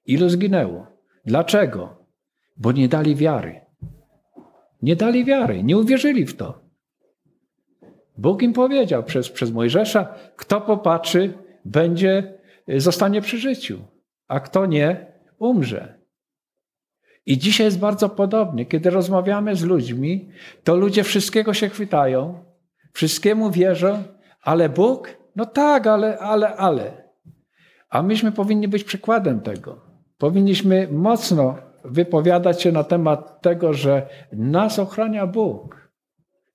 Ilu zginęło? Dlaczego? Bo nie dali wiary. Nie dali wiary, nie uwierzyli w to. Bóg im powiedział przez, przez Mojżesza, kto popatrzy, będzie, zostanie przy życiu, a kto nie, umrze. I dzisiaj jest bardzo podobnie. Kiedy rozmawiamy z ludźmi, to ludzie wszystkiego się chwytają, wszystkiemu wierzą, ale Bóg? No tak, ale, ale, ale. A myśmy powinni być przykładem tego. Powinniśmy mocno wypowiadać się na temat tego, że nas ochrania Bóg.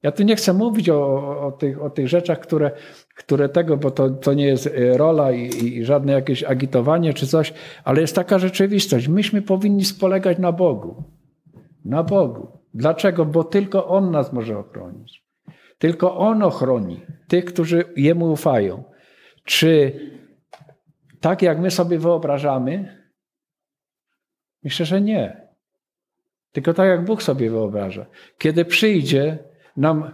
Ja tu nie chcę mówić o, o, tych, o tych rzeczach, które, które tego, bo to, to nie jest e, rola i, i żadne jakieś agitowanie czy coś, ale jest taka rzeczywistość. Myśmy powinni spolegać na Bogu. Na Bogu. Dlaczego? Bo tylko On nas może ochronić. Tylko On ochroni tych, którzy Jemu ufają. Czy tak jak my sobie wyobrażamy? Myślę, że nie. Tylko tak jak Bóg sobie wyobraża. Kiedy przyjdzie nam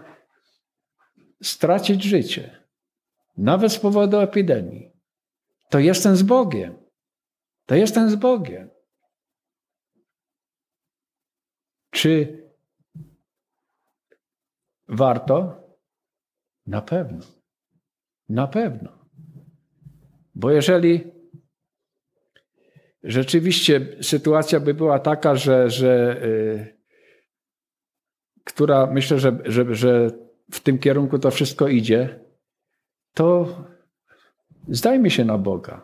stracić życie, nawet z powodu epidemii, to jestem z Bogiem. To jestem z Bogiem. Czy warto? Na pewno. Na pewno. Bo jeżeli rzeczywiście sytuacja by była taka, że, że yy, która myślę, że, że, że w tym kierunku to wszystko idzie, to zdajmy się na Boga.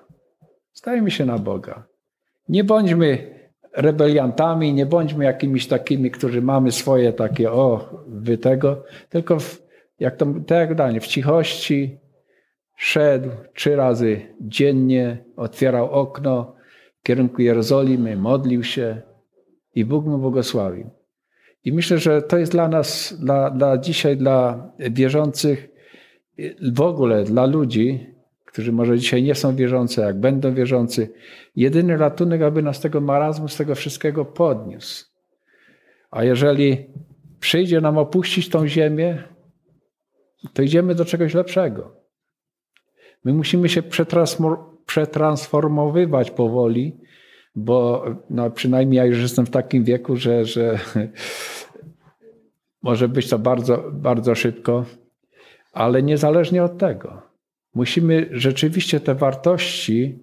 Zdajmy się na Boga. Nie bądźmy rebeliantami, nie bądźmy jakimiś takimi, którzy mamy swoje takie, o, wy tego, tylko w, jak to, tak Daniel, w cichości szedł trzy razy dziennie, otwierał okno, kierunku Jerozolimy, modlił się i Bóg mu błogosławił. I myślę, że to jest dla nas, dla, dla dzisiaj, dla wierzących, w ogóle dla ludzi, którzy może dzisiaj nie są wierzący, jak będą wierzący, jedyny ratunek, aby nas tego marazmu, z tego wszystkiego podniósł. A jeżeli przyjdzie nam opuścić tą ziemię, to idziemy do czegoś lepszego. My musimy się przetransformowywać powoli, bo no, przynajmniej ja już jestem w takim wieku, że, że może być to bardzo, bardzo szybko, ale niezależnie od tego, musimy rzeczywiście te wartości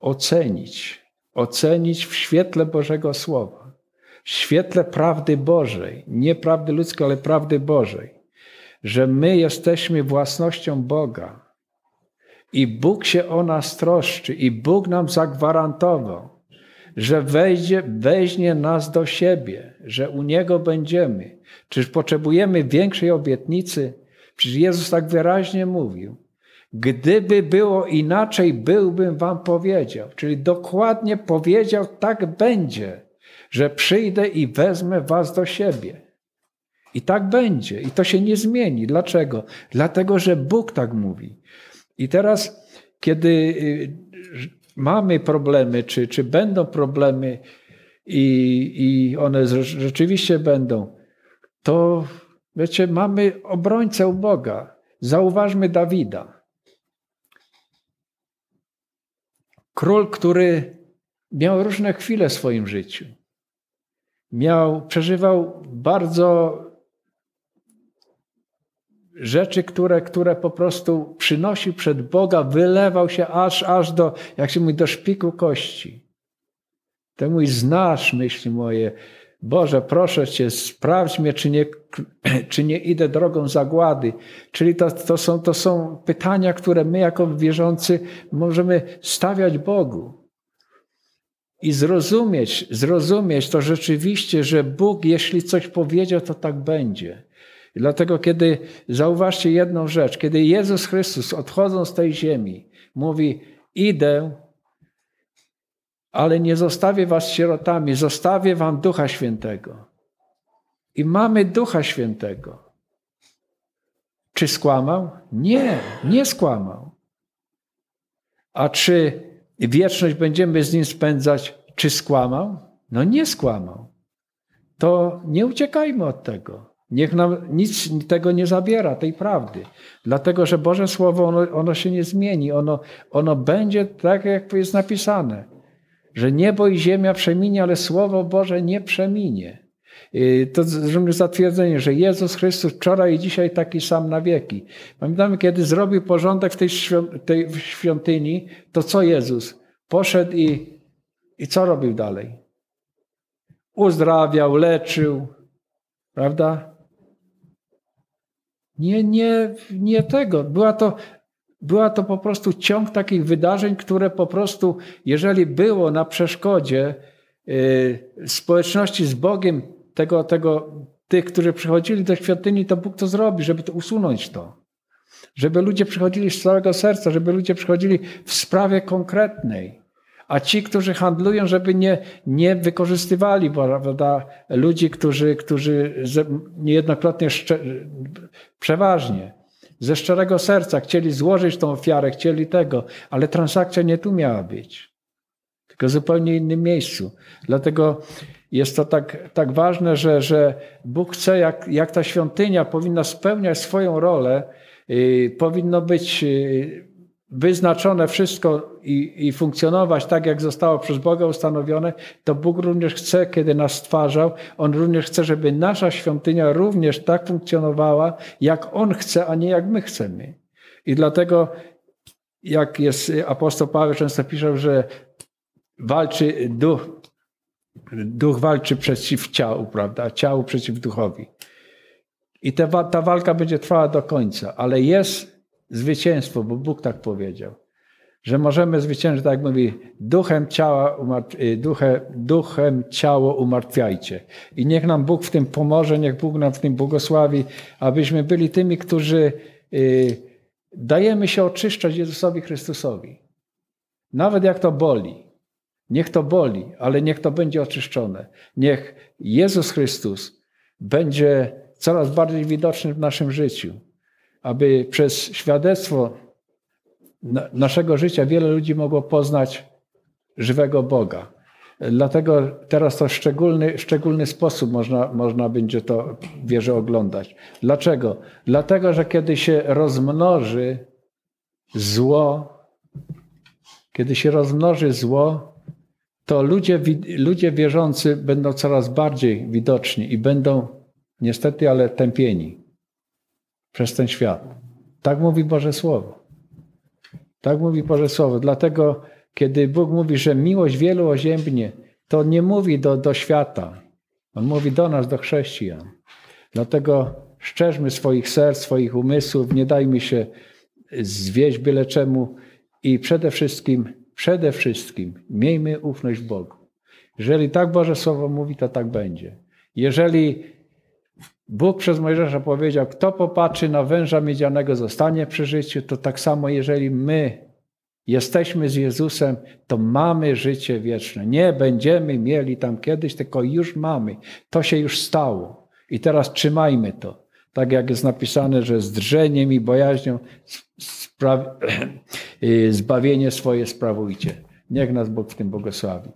ocenić. Ocenić w świetle Bożego Słowa, w świetle prawdy Bożej, nie prawdy ludzkiej, ale prawdy Bożej, że my jesteśmy własnością Boga i Bóg się o nas troszczy i Bóg nam zagwarantował, że wejdzie, weźmie nas do siebie, że u Niego będziemy. Czyż potrzebujemy większej obietnicy? Przecież Jezus tak wyraźnie mówił. Gdyby było inaczej, byłbym wam powiedział. Czyli dokładnie powiedział, tak będzie, że przyjdę i wezmę was do siebie. I tak będzie. I to się nie zmieni. Dlaczego? Dlatego, że Bóg tak mówi. I teraz, kiedy y, mamy problemy, czy, czy będą problemy i, i one rzeczywiście będą, to wiecie, mamy obrońcę Boga. Zauważmy Dawida. Król, który miał różne chwile w swoim życiu. Miał, przeżywał bardzo rzeczy, które, które po prostu przynosił przed Boga, wylewał się aż, aż do, jak się mówi, do szpiku kości. Ty mój znasz myśli moje. Boże, proszę Cię, sprawdź mnie, czy nie, czy nie idę drogą zagłady. Czyli to, to, są, to są pytania, które my jako wierzący możemy stawiać Bogu. I zrozumieć, zrozumieć to rzeczywiście, że Bóg, jeśli coś powiedział, to tak będzie. I dlatego, kiedy zauważcie jedną rzecz, kiedy Jezus Chrystus odchodząc z tej ziemi, mówi: Idę, ale nie zostawię was sierotami, zostawię wam Ducha Świętego. I mamy Ducha Świętego. Czy skłamał? Nie, nie skłamał. A czy wieczność będziemy z nim spędzać? Czy skłamał? No nie skłamał. To nie uciekajmy od tego. Niech nam nic tego nie zabiera, tej prawdy. Dlatego, że Boże Słowo, ono, ono się nie zmieni. Ono, ono będzie tak, jak jest napisane. Że niebo i ziemia przeminie, ale Słowo Boże nie przeminie. To również zatwierdzenie, że Jezus Chrystus wczoraj i dzisiaj taki sam na wieki. Pamiętamy, kiedy zrobił porządek w tej, tej świątyni, to co Jezus? Poszedł i, i co robił dalej? Uzdrawiał, leczył, prawda? Nie, nie, nie tego. Była to, była to po prostu ciąg takich wydarzeń, które po prostu, jeżeli było na przeszkodzie yy, społeczności z Bogiem, tego, tego, tych, którzy przychodzili do świątyni, to Bóg to zrobi, żeby to usunąć to. Żeby ludzie przychodzili z całego serca, żeby ludzie przychodzili w sprawie konkretnej a ci, którzy handlują, żeby nie, nie wykorzystywali prawda, ludzi, którzy, którzy niejednokrotnie, przeważnie, ze szczerego serca chcieli złożyć tą ofiarę, chcieli tego, ale transakcja nie tu miała być, tylko w zupełnie innym miejscu. Dlatego jest to tak, tak ważne, że, że Bóg chce, jak, jak ta świątynia powinna spełniać swoją rolę, yy, powinno być. Yy, wyznaczone wszystko i, i, funkcjonować tak, jak zostało przez Boga ustanowione, to Bóg również chce, kiedy nas stwarzał, On również chce, żeby nasza świątynia również tak funkcjonowała, jak On chce, a nie jak my chcemy. I dlatego, jak jest apostoł Paweł często pisze, że walczy duch, duch walczy przeciw ciału, prawda? Ciału przeciw duchowi. I ta, ta walka będzie trwała do końca, ale jest zwycięstwo, bo Bóg tak powiedział, że możemy zwyciężyć, tak jak mówi, duchem, ciała, y, duchem, duchem ciało umartwiajcie. I niech nam Bóg w tym pomoże, niech Bóg nam w tym błogosławi, abyśmy byli tymi, którzy y, dajemy się oczyszczać Jezusowi Chrystusowi. Nawet jak to boli. Niech to boli, ale niech to będzie oczyszczone. Niech Jezus Chrystus będzie coraz bardziej widoczny w naszym życiu, aby przez świadectwo naszego życia wiele ludzi mogło poznać żywego Boga. Dlatego teraz to szczególny, szczególny sposób można, można będzie to wierzę oglądać. Dlaczego? Dlatego, że kiedy się rozmnoży zło, kiedy się rozmnoży zło, to ludzie, ludzie wierzący będą coraz bardziej widoczni i będą niestety, ale tępieni przez ten świat. Tak mówi Boże Słowo. Tak mówi Boże Słowo. Dlatego, kiedy Bóg mówi, że miłość wielu oziębnie, to nie mówi do, do świata. On mówi do nas, do chrześcijan. Dlatego szczerzmy swoich serc, swoich umysłów, nie dajmy się zwieść byle czemu i przede wszystkim, przede wszystkim miejmy ufność Bogu. Jeżeli tak Boże Słowo mówi, to tak będzie. Jeżeli Bóg przez Mojżesza powiedział, kto popatrzy na węża miedzianego zostanie przy życiu, to tak samo jeżeli my jesteśmy z Jezusem, to mamy życie wieczne. Nie będziemy mieli tam kiedyś, tylko już mamy. To się już stało. I teraz trzymajmy to. Tak jak jest napisane, że z drżeniem i bojaźnią zbawienie swoje sprawujcie. Niech nas Bóg w tym błogosławi.